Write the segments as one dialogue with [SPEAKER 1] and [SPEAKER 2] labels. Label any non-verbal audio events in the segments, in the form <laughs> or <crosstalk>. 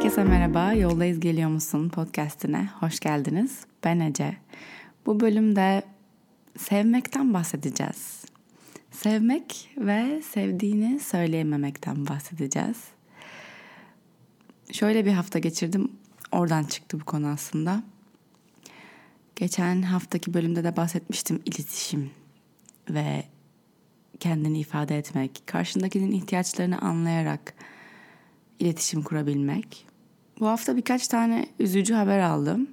[SPEAKER 1] Herkese merhaba, Yoldayız Geliyor Musun podcastine hoş geldiniz. Ben Ece. Bu bölümde sevmekten bahsedeceğiz. Sevmek ve sevdiğini söyleyememekten bahsedeceğiz. Şöyle bir hafta geçirdim, oradan çıktı bu konu aslında. Geçen haftaki bölümde de bahsetmiştim iletişim ve kendini ifade etmek, karşındakinin ihtiyaçlarını anlayarak iletişim kurabilmek. Bu hafta birkaç tane üzücü haber aldım.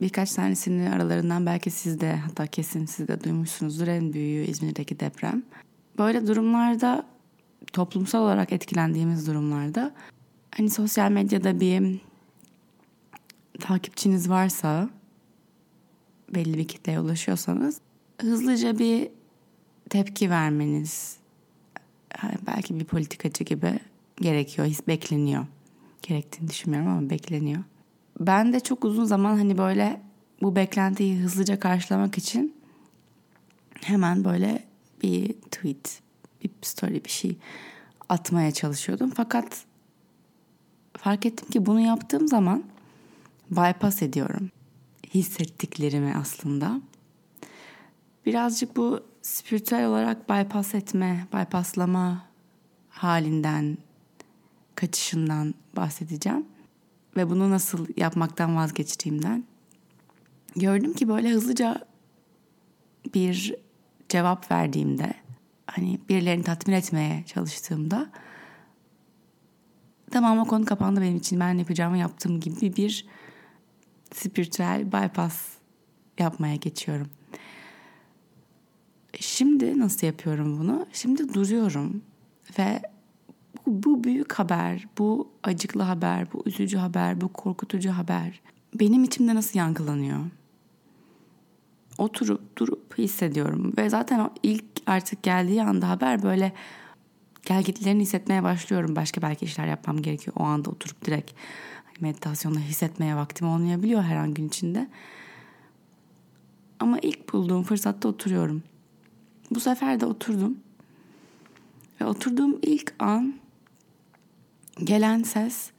[SPEAKER 1] Birkaç tanesinin aralarından belki siz de hatta kesin siz de duymuşsunuzdur en büyüğü İzmir'deki deprem. Böyle durumlarda toplumsal olarak etkilendiğimiz durumlarda hani sosyal medyada bir takipçiniz varsa belli bir kitleye ulaşıyorsanız hızlıca bir tepki vermeniz belki bir politikacı gibi gerekiyor, his bekleniyor. Gerektiğini düşünmüyorum ama bekleniyor. Ben de çok uzun zaman hani böyle bu beklentiyi hızlıca karşılamak için hemen böyle bir tweet, bir story bir şey atmaya çalışıyordum. Fakat fark ettim ki bunu yaptığım zaman bypass ediyorum. Hissettiklerimi aslında. Birazcık bu spiritüel olarak bypass etme, bypasslama halinden kaçışından bahsedeceğim. Ve bunu nasıl yapmaktan vazgeçtiğimden. Gördüm ki böyle hızlıca bir cevap verdiğimde hani birilerini tatmin etmeye çalıştığımda tamam o konu kapandı benim için ben yapacağımı yaptım gibi bir spiritüel bypass yapmaya geçiyorum. Şimdi nasıl yapıyorum bunu? Şimdi duruyorum ve bu, büyük haber, bu acıklı haber, bu üzücü haber, bu korkutucu haber benim içimde nasıl yankılanıyor? Oturup durup hissediyorum ve zaten o ilk artık geldiği anda haber böyle gelgitlerini hissetmeye başlıyorum. Başka belki işler yapmam gerekiyor. O anda oturup direkt meditasyonla hissetmeye vaktim olmayabiliyor her an gün içinde. Ama ilk bulduğum fırsatta oturuyorum. Bu sefer de oturdum. Ve oturduğum ilk an gelen ses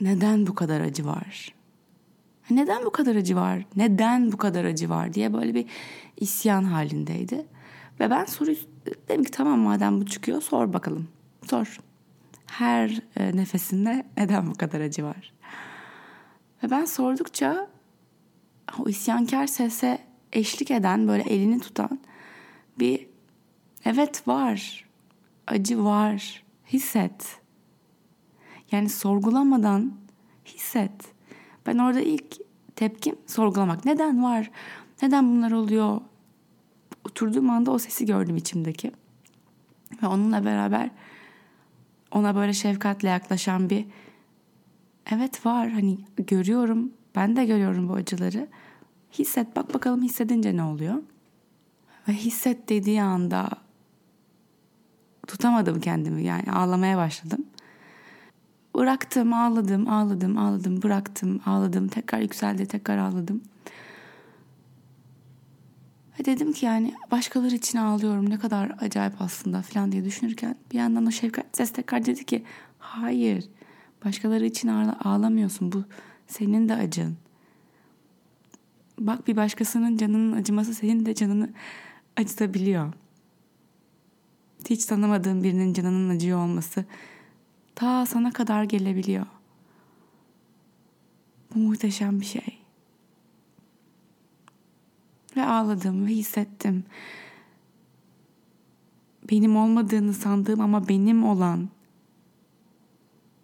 [SPEAKER 1] neden bu kadar acı var? Neden bu kadar acı var? Neden bu kadar acı var diye böyle bir isyan halindeydi. Ve ben soruyu dedim ki tamam madem bu çıkıyor sor bakalım. Sor. Her e, nefesinde neden bu kadar acı var? Ve ben sordukça o isyankar sese eşlik eden böyle elini tutan bir evet var. Acı var. Hisset yani sorgulamadan hisset. Ben orada ilk tepkim sorgulamak. Neden var? Neden bunlar oluyor? Oturduğum anda o sesi gördüm içimdeki. Ve onunla beraber ona böyle şefkatle yaklaşan bir evet var hani görüyorum ben de görüyorum bu acıları. Hisset bak bakalım hissedince ne oluyor? Ve hisset dediği anda tutamadım kendimi yani ağlamaya başladım. Bıraktım, ağladım, ağladım, ağladım, bıraktım, ağladım. Tekrar yükseldi, tekrar ağladım. Ve dedim ki yani başkaları için ağlıyorum ne kadar acayip aslında falan diye düşünürken bir yandan o şefkat ses tekrar dedi ki hayır başkaları için ağlamıyorsun bu senin de acın. Bak bir başkasının canının acıması senin de canını acıtabiliyor. Hiç tanımadığın birinin canının acıyor olması ta sana kadar gelebiliyor. Bu muhteşem bir şey. Ve ağladım ve hissettim. Benim olmadığını sandığım ama benim olan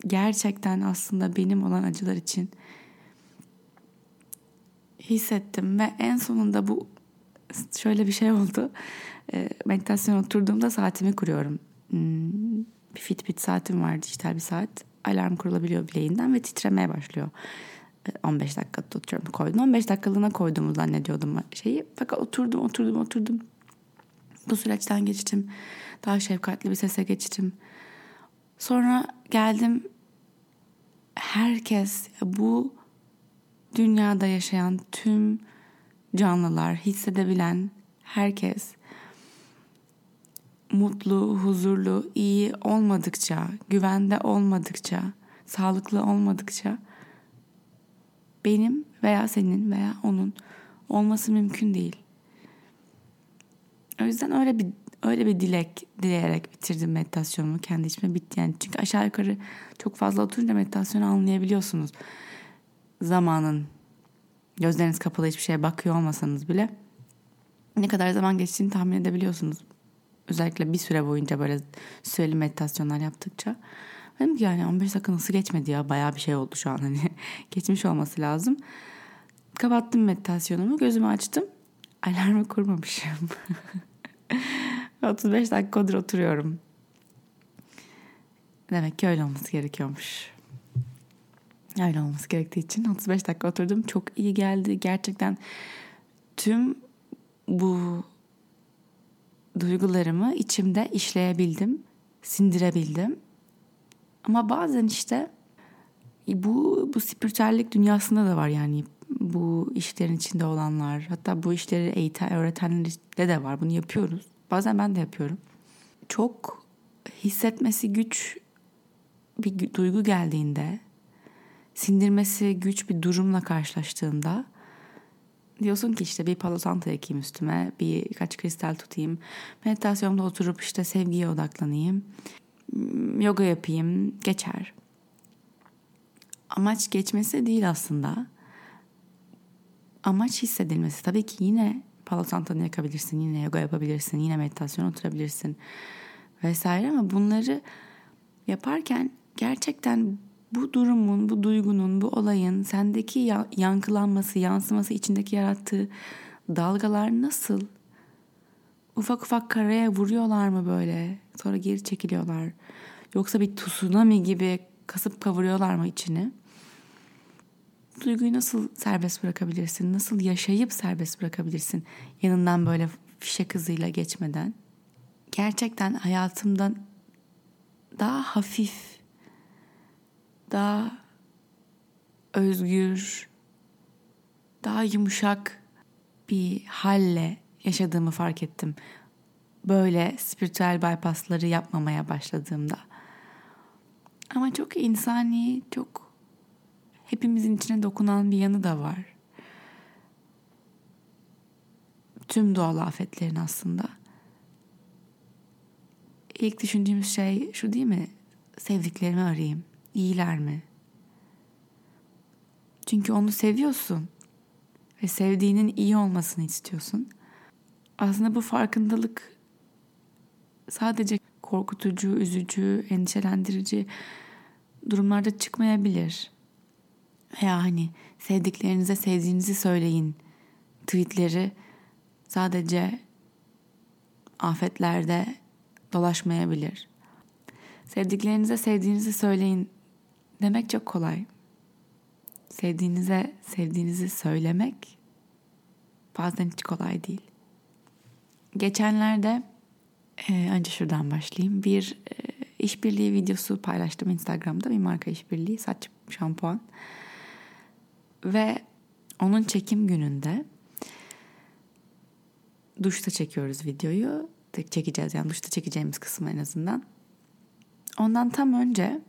[SPEAKER 1] gerçekten aslında benim olan acılar için hissettim ve en sonunda bu şöyle bir şey oldu. E, oturduğumda saatimi kuruyorum. Hmm, bir Fitbit saatim var dijital bir saat. Alarm kurulabiliyor bileğinden ve titremeye başlıyor. 15 ee, dakika tutuyorum koydum. 15 dakikalığına koyduğumu zannediyordum şeyi. Fakat oturdum oturdum oturdum. Bu süreçten geçtim. Daha şefkatli bir sese geçtim. Sonra geldim herkes bu dünyada yaşayan tüm canlılar hissedebilen herkes mutlu, huzurlu, iyi olmadıkça, güvende olmadıkça, sağlıklı olmadıkça benim veya senin veya onun olması mümkün değil. O yüzden öyle bir öyle bir dilek dileyerek bitirdim meditasyonumu kendi içime bitti yani. Çünkü aşağı yukarı çok fazla oturunca meditasyonu anlayabiliyorsunuz. Zamanın gözleriniz kapalı hiçbir şeye bakıyor olmasanız bile ne kadar zaman geçtiğini tahmin edebiliyorsunuz. Özellikle bir süre boyunca böyle süreli meditasyonlar yaptıkça. Dedim ki yani 15 dakika nasıl geçmedi ya bayağı bir şey oldu şu an hani <laughs> geçmiş olması lazım. Kapattım meditasyonumu gözümü açtım alarmı kurmamışım. <laughs> 35 dakikadır oturuyorum. Demek ki öyle olması gerekiyormuş. Öyle olması gerektiği için 35 dakika oturdum. Çok iyi geldi. Gerçekten tüm bu duygularımı içimde işleyebildim, sindirebildim. Ama bazen işte bu bu spiritüellik dünyasında da var yani bu işlerin içinde olanlar hatta bu işleri eğiten öğretenler de var bunu yapıyoruz. Bazen ben de yapıyorum. Çok hissetmesi güç bir duygu geldiğinde sindirmesi güç bir durumla karşılaştığında diyorsun ki işte bir palo santo ekeyim üstüme, birkaç kristal tutayım, meditasyonda oturup işte sevgiye odaklanayım, yoga yapayım, geçer. Amaç geçmesi değil aslında. Amaç hissedilmesi. Tabii ki yine palo santo'nu yakabilirsin, yine yoga yapabilirsin, yine meditasyon oturabilirsin vesaire ama bunları yaparken gerçekten bu durumun, bu duygunun, bu olayın sendeki yankılanması, yansıması, içindeki yarattığı dalgalar nasıl? Ufak ufak karaya vuruyorlar mı böyle? Sonra geri çekiliyorlar. Yoksa bir tsunami gibi kasıp kavuruyorlar mı içini? Duyguyu nasıl serbest bırakabilirsin? Nasıl yaşayıp serbest bırakabilirsin? Yanından böyle fişek hızıyla geçmeden. Gerçekten hayatımdan daha hafif daha özgür, daha yumuşak bir halle yaşadığımı fark ettim. Böyle spiritüel bypassları yapmamaya başladığımda. Ama çok insani, çok hepimizin içine dokunan bir yanı da var. Tüm doğal afetlerin aslında. İlk düşündüğümüz şey şu değil mi? Sevdiklerimi arayayım iyiler mi? Çünkü onu seviyorsun ve sevdiğinin iyi olmasını istiyorsun. Aslında bu farkındalık sadece korkutucu, üzücü, endişelendirici durumlarda çıkmayabilir. Veya hani sevdiklerinize sevdiğinizi söyleyin tweetleri sadece afetlerde dolaşmayabilir. Sevdiklerinize sevdiğinizi söyleyin demek çok kolay. Sevdiğinize sevdiğinizi söylemek bazen hiç kolay değil. Geçenlerde e, önce şuradan başlayayım. Bir e, işbirliği videosu paylaştım Instagram'da. Bir marka işbirliği saç şampuan. Ve onun çekim gününde duşta çekiyoruz videoyu. Çekeceğiz yani duşta çekeceğimiz kısmı en azından. Ondan tam önce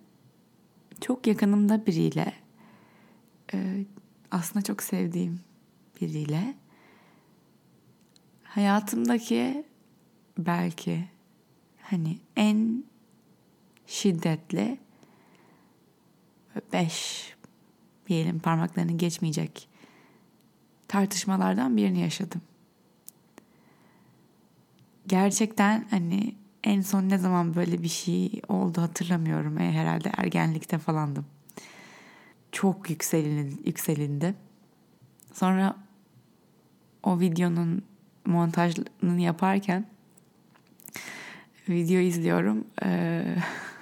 [SPEAKER 1] çok yakınımda biriyle e, aslında çok sevdiğim biriyle hayatımdaki belki hani en şiddetli beş diyelim parmaklarını geçmeyecek tartışmalardan birini yaşadım. Gerçekten hani en son ne zaman böyle bir şey oldu hatırlamıyorum. E, herhalde ergenlikte falandım. Çok yükselin, yükselindi. Sonra o videonun montajını yaparken video izliyorum. Ee,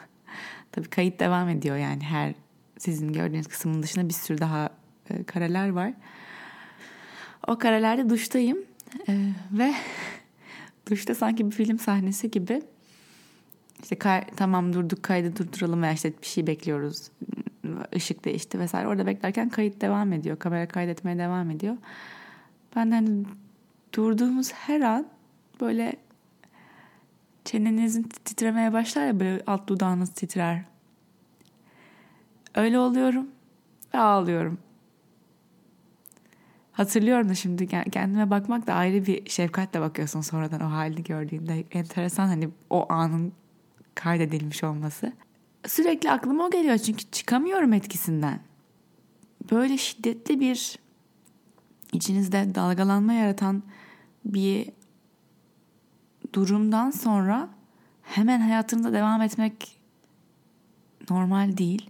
[SPEAKER 1] <laughs> tabii kayıt devam ediyor yani her sizin gördüğünüz kısmın dışında bir sürü daha e, kareler var. O karelerde duştayım ee, ve <laughs> duşta sanki bir film sahnesi gibi. İşte kay, tamam durduk kaydı durduralım veya işte bir şey bekliyoruz. Işık değişti vesaire. Orada beklerken kayıt devam ediyor. Kamera kaydetmeye devam ediyor. Ben hani durduğumuz her an böyle çenenizin titremeye başlar ya böyle alt dudağınız titrer. Öyle oluyorum ve ağlıyorum. Hatırlıyorum da şimdi kendime bakmak da ayrı bir şefkatle bakıyorsun sonradan o halini gördüğünde. Enteresan hani o anın kaydedilmiş olması. Sürekli aklıma o geliyor çünkü çıkamıyorum etkisinden. Böyle şiddetli bir içinizde dalgalanma yaratan bir durumdan sonra hemen hayatınıza devam etmek normal değil.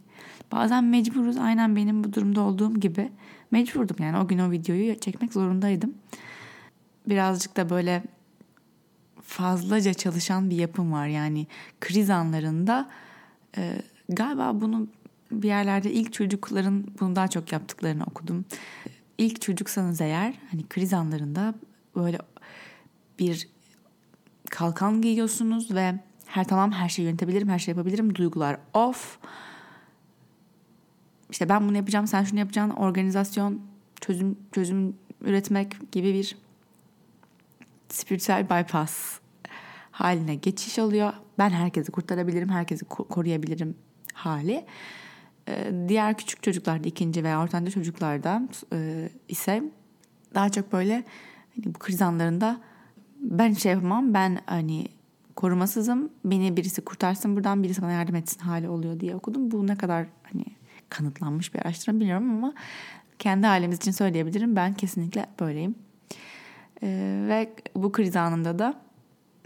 [SPEAKER 1] Bazen mecburuz aynen benim bu durumda olduğum gibi. Mecburdum yani o gün o videoyu çekmek zorundaydım. Birazcık da böyle fazlaca çalışan bir yapım var. Yani kriz anlarında e, galiba bunu bir yerlerde ilk çocukların bunu daha çok yaptıklarını okudum. İlk çocuksanız eğer hani kriz anlarında böyle bir kalkan giyiyorsunuz ve her tamam her şeyi yönetebilirim, her şeyi yapabilirim. Duygular off. İşte ben bunu yapacağım, sen şunu yapacaksın. Organizasyon, çözüm çözüm üretmek gibi bir spiritüel bypass haline geçiş oluyor. Ben herkesi kurtarabilirim, herkesi koruyabilirim hali. Ee, diğer küçük çocuklarda, ikinci veya ortanca çocuklarda e, ise daha çok böyle hani bu kriz anlarında ben şey yapamam, ben hani korumasızım, beni birisi kurtarsın buradan, birisi bana yardım etsin hali oluyor diye okudum. Bu ne kadar hani kanıtlanmış bir araştırma bilmiyorum ama kendi ailemiz için söyleyebilirim. Ben kesinlikle böyleyim. Ee, ve bu kriz anında da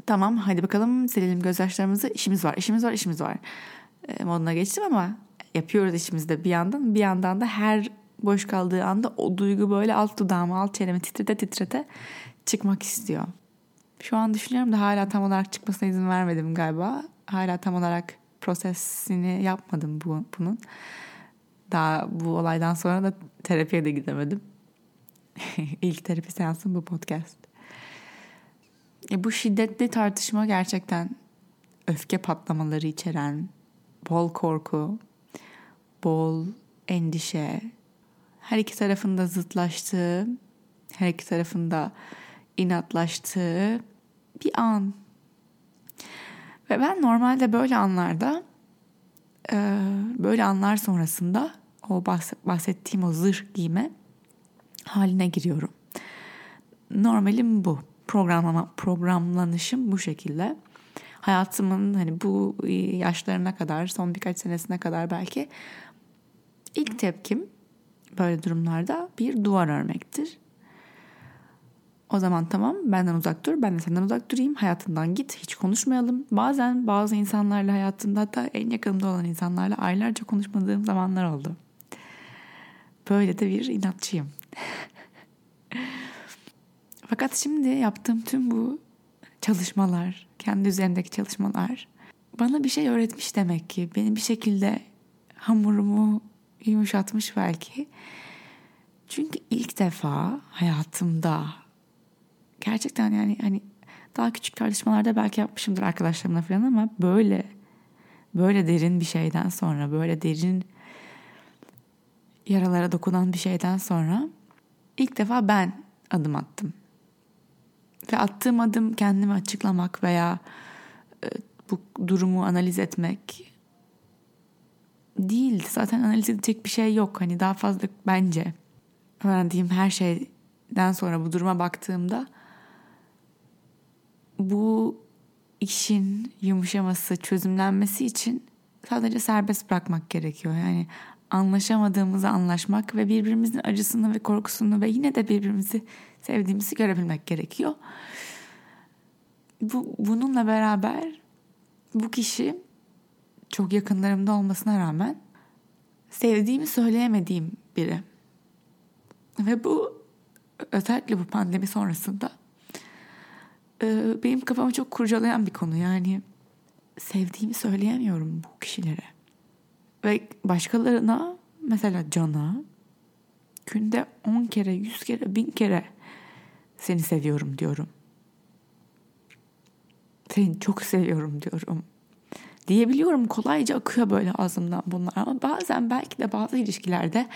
[SPEAKER 1] tamam hadi bakalım silelim gözyaşlarımızı işimiz var işimiz var işimiz var e, moduna geçtim ama yapıyoruz işimizde bir yandan bir yandan da her boş kaldığı anda o duygu böyle alt dudağımı alt çenemi titrete titrete çıkmak istiyor. Şu an düşünüyorum da hala tam olarak çıkmasına izin vermedim galiba. Hala tam olarak prosesini yapmadım bu, bunun. Daha bu olaydan sonra da terapiye de gidemedim. <laughs> İlk terapi seansım bu podcast. E bu şiddetli tartışma gerçekten öfke patlamaları içeren, bol korku, bol endişe, her iki tarafında zıtlaştığı, her iki tarafında inatlaştığı bir an. Ve ben normalde böyle anlarda, e, böyle anlar sonrasında o bahsettiğim o zırh giyme haline giriyorum. Normalim bu programlama programlanışım bu şekilde. Hayatımın hani bu e, yaşlarına kadar, son birkaç senesine kadar belki ilk tepkim böyle durumlarda bir duvar örmektir. O zaman tamam benden uzak dur, ben de senden uzak durayım, hayatından git, hiç konuşmayalım. Bazen bazı insanlarla hayatımda hatta en yakınımda olan insanlarla aylarca konuşmadığım zamanlar oldu. Böyle de bir inatçıyım. <laughs> Fakat şimdi yaptığım tüm bu çalışmalar, kendi üzerindeki çalışmalar bana bir şey öğretmiş demek ki. Beni bir şekilde hamurumu yumuşatmış belki. Çünkü ilk defa hayatımda gerçekten yani hani daha küçük tartışmalarda belki yapmışımdır arkadaşlarımla falan ama böyle böyle derin bir şeyden sonra böyle derin yaralara dokunan bir şeyden sonra ilk defa ben adım attım. Ve attığım adım kendimi açıklamak veya e, bu durumu analiz etmek değil. Zaten analiz edecek bir şey yok. Hani daha fazla bence öğrendiğim her şeyden sonra bu duruma baktığımda bu işin yumuşaması, çözümlenmesi için sadece serbest bırakmak gerekiyor. Yani anlaşamadığımızı anlaşmak ve birbirimizin acısını ve korkusunu ve yine de birbirimizi sevdiğimizi görebilmek gerekiyor. Bu, bununla beraber bu kişi çok yakınlarımda olmasına rağmen sevdiğimi söyleyemediğim biri. Ve bu özellikle bu pandemi sonrasında e, benim kafamı çok kurcalayan bir konu. Yani sevdiğimi söyleyemiyorum bu kişilere. Ve başkalarına mesela Can'a günde 10 kere, 100 kere, 1000 kere seni seviyorum diyorum. Seni çok seviyorum diyorum. Diyebiliyorum kolayca akıyor böyle ağzımdan bunlar ama bazen belki de bazı ilişkilerde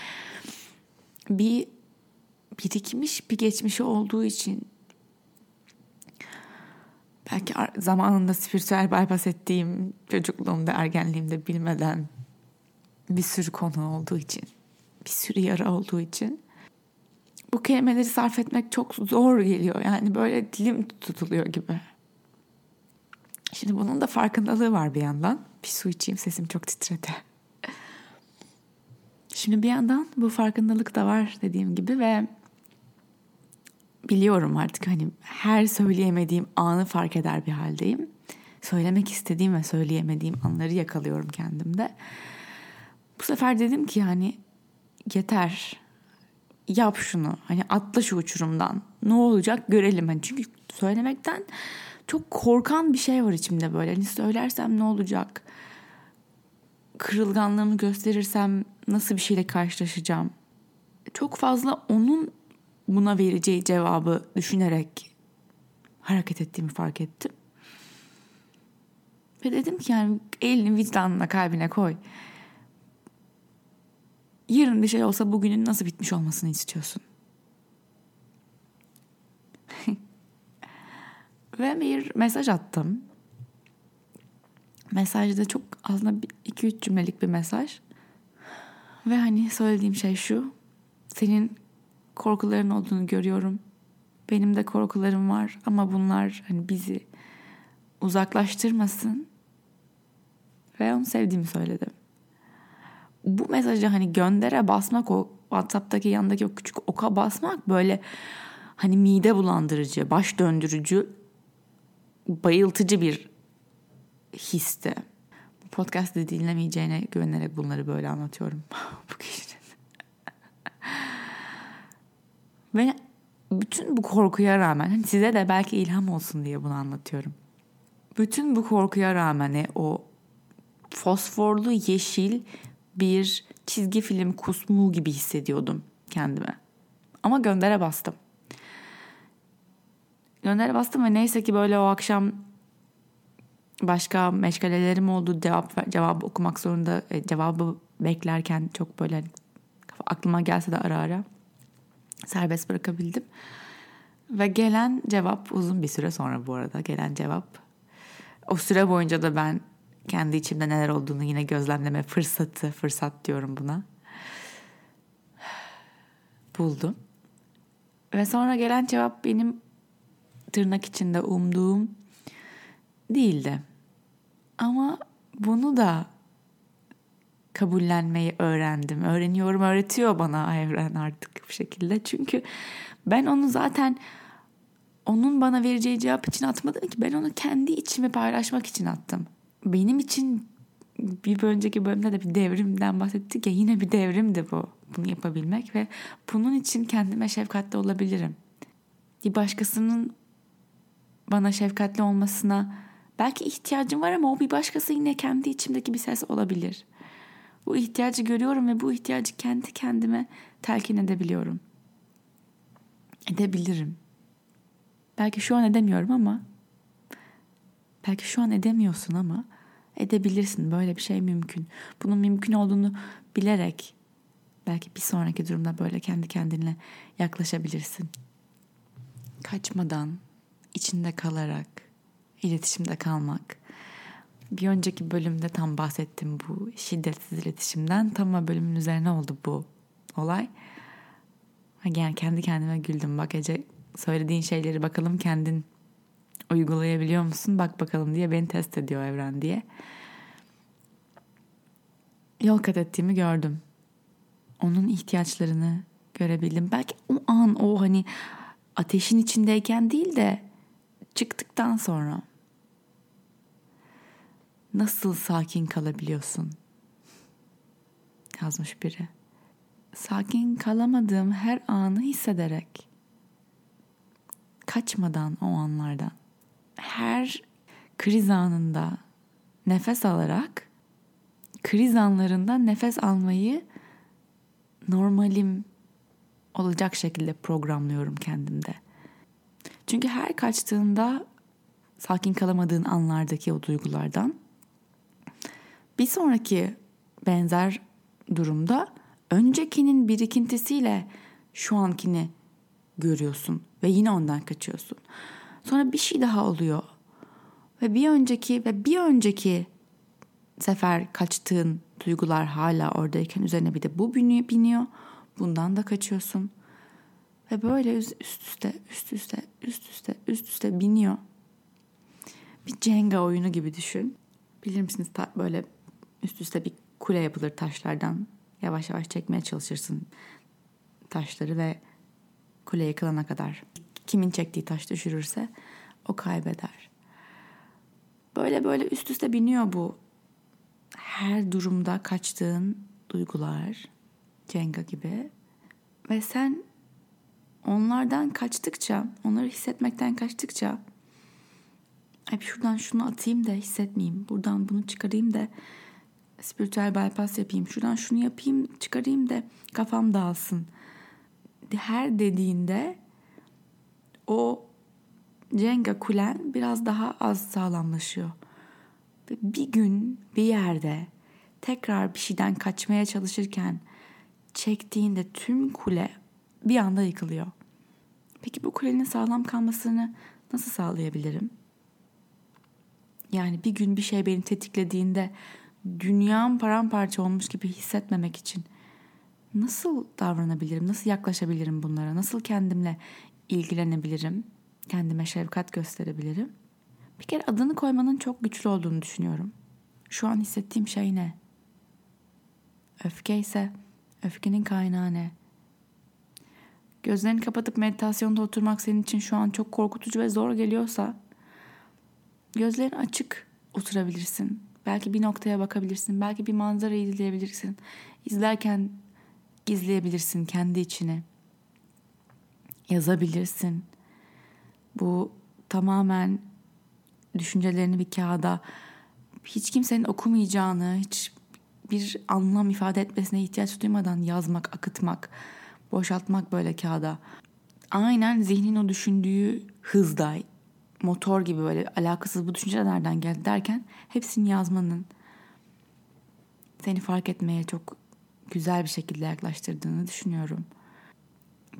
[SPEAKER 1] bir birikmiş bir geçmişi olduğu için belki zamanında spiritüel bypass ettiğim çocukluğumda ergenliğimde bilmeden bir sürü konu olduğu için, bir sürü yara olduğu için bu kelimeleri sarf etmek çok zor geliyor. Yani böyle dilim tutuluyor gibi. Şimdi bunun da farkındalığı var bir yandan. Bir su içeyim sesim çok titredi. Şimdi bir yandan bu farkındalık da var dediğim gibi ve biliyorum artık hani her söyleyemediğim anı fark eder bir haldeyim. Söylemek istediğim ve söyleyemediğim anları yakalıyorum kendimde. Bu sefer dedim ki yani yeter. Yap şunu. Hani atla şu uçurumdan. Ne olacak görelim. Hani çünkü söylemekten çok korkan bir şey var içimde böyle. Hani söylersem ne olacak? Kırılganlığımı gösterirsem nasıl bir şeyle karşılaşacağım? Çok fazla onun buna vereceği cevabı düşünerek hareket ettiğimi fark ettim. Ve dedim ki yani elini vicdanına kalbine koy. Yarın bir şey olsa bugünün nasıl bitmiş olmasını istiyorsun? <laughs> Ve bir mesaj attım. Mesajda çok aslında 2-3 cümlelik bir mesaj. Ve hani söylediğim şey şu. Senin korkuların olduğunu görüyorum. Benim de korkularım var ama bunlar hani bizi uzaklaştırmasın. Ve onu sevdiğimi söyledim. Bu mesajı hani göndere basmak o WhatsApp'taki yandaki o küçük oka basmak böyle hani mide bulandırıcı, baş döndürücü, bayıltıcı bir histi. Bu podcast'ı dinlemeyeceğine güvenerek bunları böyle anlatıyorum. <laughs> bu kişinin. Ve bütün bu korkuya rağmen hani size de belki ilham olsun diye bunu anlatıyorum. Bütün bu korkuya rağmen e, o fosforlu yeşil bir çizgi film kusmuğu gibi hissediyordum kendime. Ama göndere bastım. Göndere bastım ve neyse ki böyle o akşam başka meşgalelerim oldu. Cevap cevap okumak zorunda e, cevabı beklerken çok böyle aklıma gelse de ara ara serbest bırakabildim. Ve gelen cevap uzun bir süre sonra bu arada gelen cevap. O süre boyunca da ben kendi içimde neler olduğunu yine gözlemleme fırsatı, fırsat diyorum buna. Buldum. Ve sonra gelen cevap benim tırnak içinde umduğum değildi. Ama bunu da kabullenmeyi öğrendim. Öğreniyorum, öğretiyor bana evren artık bir şekilde. Çünkü ben onu zaten onun bana vereceği cevap için atmadım ki ben onu kendi içimi paylaşmak için attım. Benim için bir önceki bölümde de bir devrimden bahsettik ya yine bir devrimdi bu bunu yapabilmek ve bunun için kendime şefkatli olabilirim. Bir başkasının bana şefkatli olmasına belki ihtiyacım var ama o bir başkası yine kendi içimdeki bir ses olabilir. Bu ihtiyacı görüyorum ve bu ihtiyacı kendi kendime telkin edebiliyorum. Edebilirim. Belki şu an edemiyorum ama belki şu an edemiyorsun ama edebilirsin. Böyle bir şey mümkün. Bunun mümkün olduğunu bilerek belki bir sonraki durumda böyle kendi kendine yaklaşabilirsin. Kaçmadan, içinde kalarak, iletişimde kalmak. Bir önceki bölümde tam bahsettim bu şiddetsiz iletişimden. Tam bölümün üzerine oldu bu olay. Yani kendi kendime güldüm. Bak Ece söylediğin şeyleri bakalım kendin uygulayabiliyor musun? Bak bakalım diye beni test ediyor evren diye. Yol kat ettiğimi gördüm. Onun ihtiyaçlarını görebildim. Belki o an o hani ateşin içindeyken değil de çıktıktan sonra nasıl sakin kalabiliyorsun? Yazmış biri. Sakin kalamadığım her anı hissederek kaçmadan o anlardan her kriz anında nefes alarak kriz anlarında nefes almayı normalim olacak şekilde programlıyorum kendimde. Çünkü her kaçtığında sakin kalamadığın anlardaki o duygulardan bir sonraki benzer durumda öncekinin birikintisiyle şu ankini görüyorsun ve yine ondan kaçıyorsun. Sonra bir şey daha oluyor. Ve bir önceki ve bir önceki sefer kaçtığın duygular hala oradayken üzerine bir de bu biniyor. Bundan da kaçıyorsun. Ve böyle üst üste, üst üste, üst üste, üst üste biniyor. Bir Jenga oyunu gibi düşün. Bilir misiniz böyle üst üste bir kule yapılır taşlardan. Yavaş yavaş çekmeye çalışırsın taşları ve kule yıkılana kadar. Kimin çektiği taş düşürürse o kaybeder. Böyle böyle üst üste biniyor bu her durumda kaçtığın duygular, Cenga gibi. Ve sen onlardan kaçtıkça, onları hissetmekten kaçtıkça hep şuradan şunu atayım da hissetmeyeyim. Buradan bunu çıkarayım da spiritüel bypass yapayım. Şuradan şunu yapayım, çıkarayım da kafam dağılsın. Her dediğinde o Cenga kulen biraz daha az sağlamlaşıyor. Ve bir gün bir yerde tekrar bir şeyden kaçmaya çalışırken çektiğinde tüm kule bir anda yıkılıyor. Peki bu kulenin sağlam kalmasını nasıl sağlayabilirim? Yani bir gün bir şey beni tetiklediğinde dünyam paramparça olmuş gibi hissetmemek için nasıl davranabilirim? Nasıl yaklaşabilirim bunlara? Nasıl kendimle ilgilenebilirim? Kendime şefkat gösterebilirim? Bir kere adını koymanın çok güçlü olduğunu düşünüyorum. Şu an hissettiğim şey ne? Öfke ise öfkenin kaynağı ne? Gözlerini kapatıp meditasyonda oturmak senin için şu an çok korkutucu ve zor geliyorsa gözlerin açık oturabilirsin. Belki bir noktaya bakabilirsin. Belki bir manzarayı izleyebilirsin. İzlerken gizleyebilirsin kendi içine. Yazabilirsin. Bu tamamen düşüncelerini bir kağıda hiç kimsenin okumayacağını, hiç bir anlam ifade etmesine ihtiyaç duymadan yazmak, akıtmak, boşaltmak böyle kağıda. Aynen zihnin o düşündüğü hızda, motor gibi böyle alakasız bu düşünce nereden geldi derken hepsini yazmanın seni fark etmeye çok güzel bir şekilde yaklaştırdığını düşünüyorum.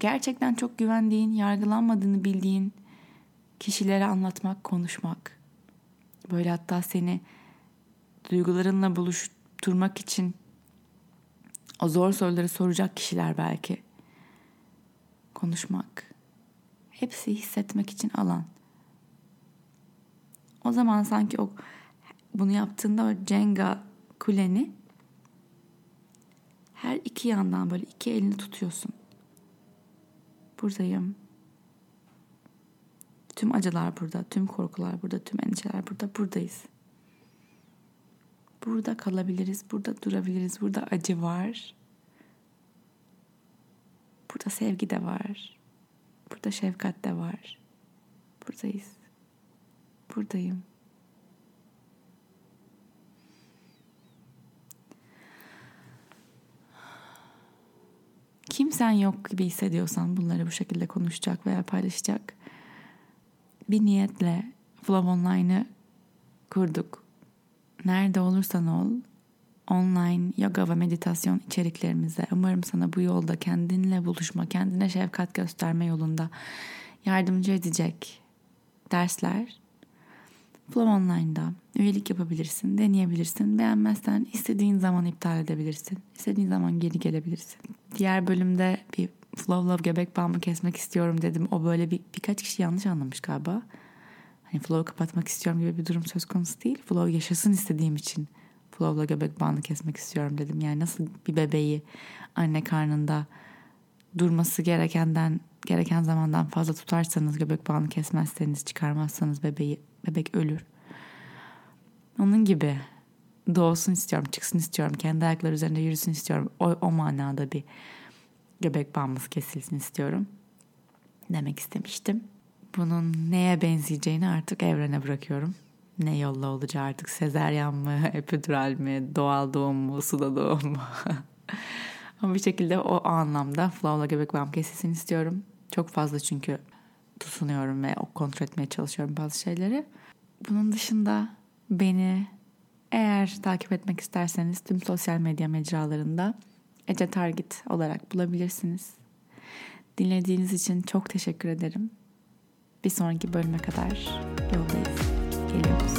[SPEAKER 1] Gerçekten çok güvendiğin, yargılanmadığını bildiğin kişilere anlatmak, konuşmak. Böyle hatta seni duygularınla buluşturmak için o zor soruları soracak kişiler belki. Konuşmak. Hepsi hissetmek için alan. O zaman sanki o bunu yaptığında o Jenga kuleni her iki yandan böyle iki elini tutuyorsun. Buradayım. Tüm acılar burada, tüm korkular burada, tüm endişeler burada, buradayız. Burada kalabiliriz, burada durabiliriz, burada acı var. Burada sevgi de var. Burada şefkat de var. Buradayız. Buradayım. Kimsen yok gibi hissediyorsan bunları bu şekilde konuşacak veya paylaşacak bir niyetle Flow Online'ı kurduk. Nerede olursan ol, online yoga ve meditasyon içeriklerimize umarım sana bu yolda kendinle buluşma, kendine şefkat gösterme yolunda yardımcı edecek dersler Flow Online'da üyelik yapabilirsin, deneyebilirsin. Beğenmezsen istediğin zaman iptal edebilirsin. İstediğin zaman geri gelebilirsin. Diğer bölümde bir Flow Love göbek bağımı kesmek istiyorum dedim. O böyle bir, birkaç kişi yanlış anlamış galiba. Hani Flow'u kapatmak istiyorum gibi bir durum söz konusu değil. Flow yaşasın istediğim için Flow'la göbek bağını kesmek istiyorum dedim. Yani nasıl bir bebeği anne karnında durması gerekenden gereken zamandan fazla tutarsanız göbek bağını kesmezseniz çıkarmazsanız bebeği bebek ölür. Onun gibi doğsun istiyorum, çıksın istiyorum, kendi ayakları üzerinde yürüsün istiyorum. O, o manada bir göbek bağımız kesilsin istiyorum demek istemiştim. Bunun neye benzeyeceğini artık evrene bırakıyorum. Ne yolla olacağı artık sezeryan mı, <laughs> epidural mi, doğal doğum mu, suda doğum mu? <laughs> Ama bir şekilde o anlamda flow'la göbek bağım kesilsin istiyorum. Çok fazla çünkü tutunuyorum ve kontrol etmeye çalışıyorum bazı şeyleri. Bunun dışında beni eğer takip etmek isterseniz tüm sosyal medya mecralarında Ece Target olarak bulabilirsiniz. Dinlediğiniz için çok teşekkür ederim. Bir sonraki bölüme kadar yoldayız.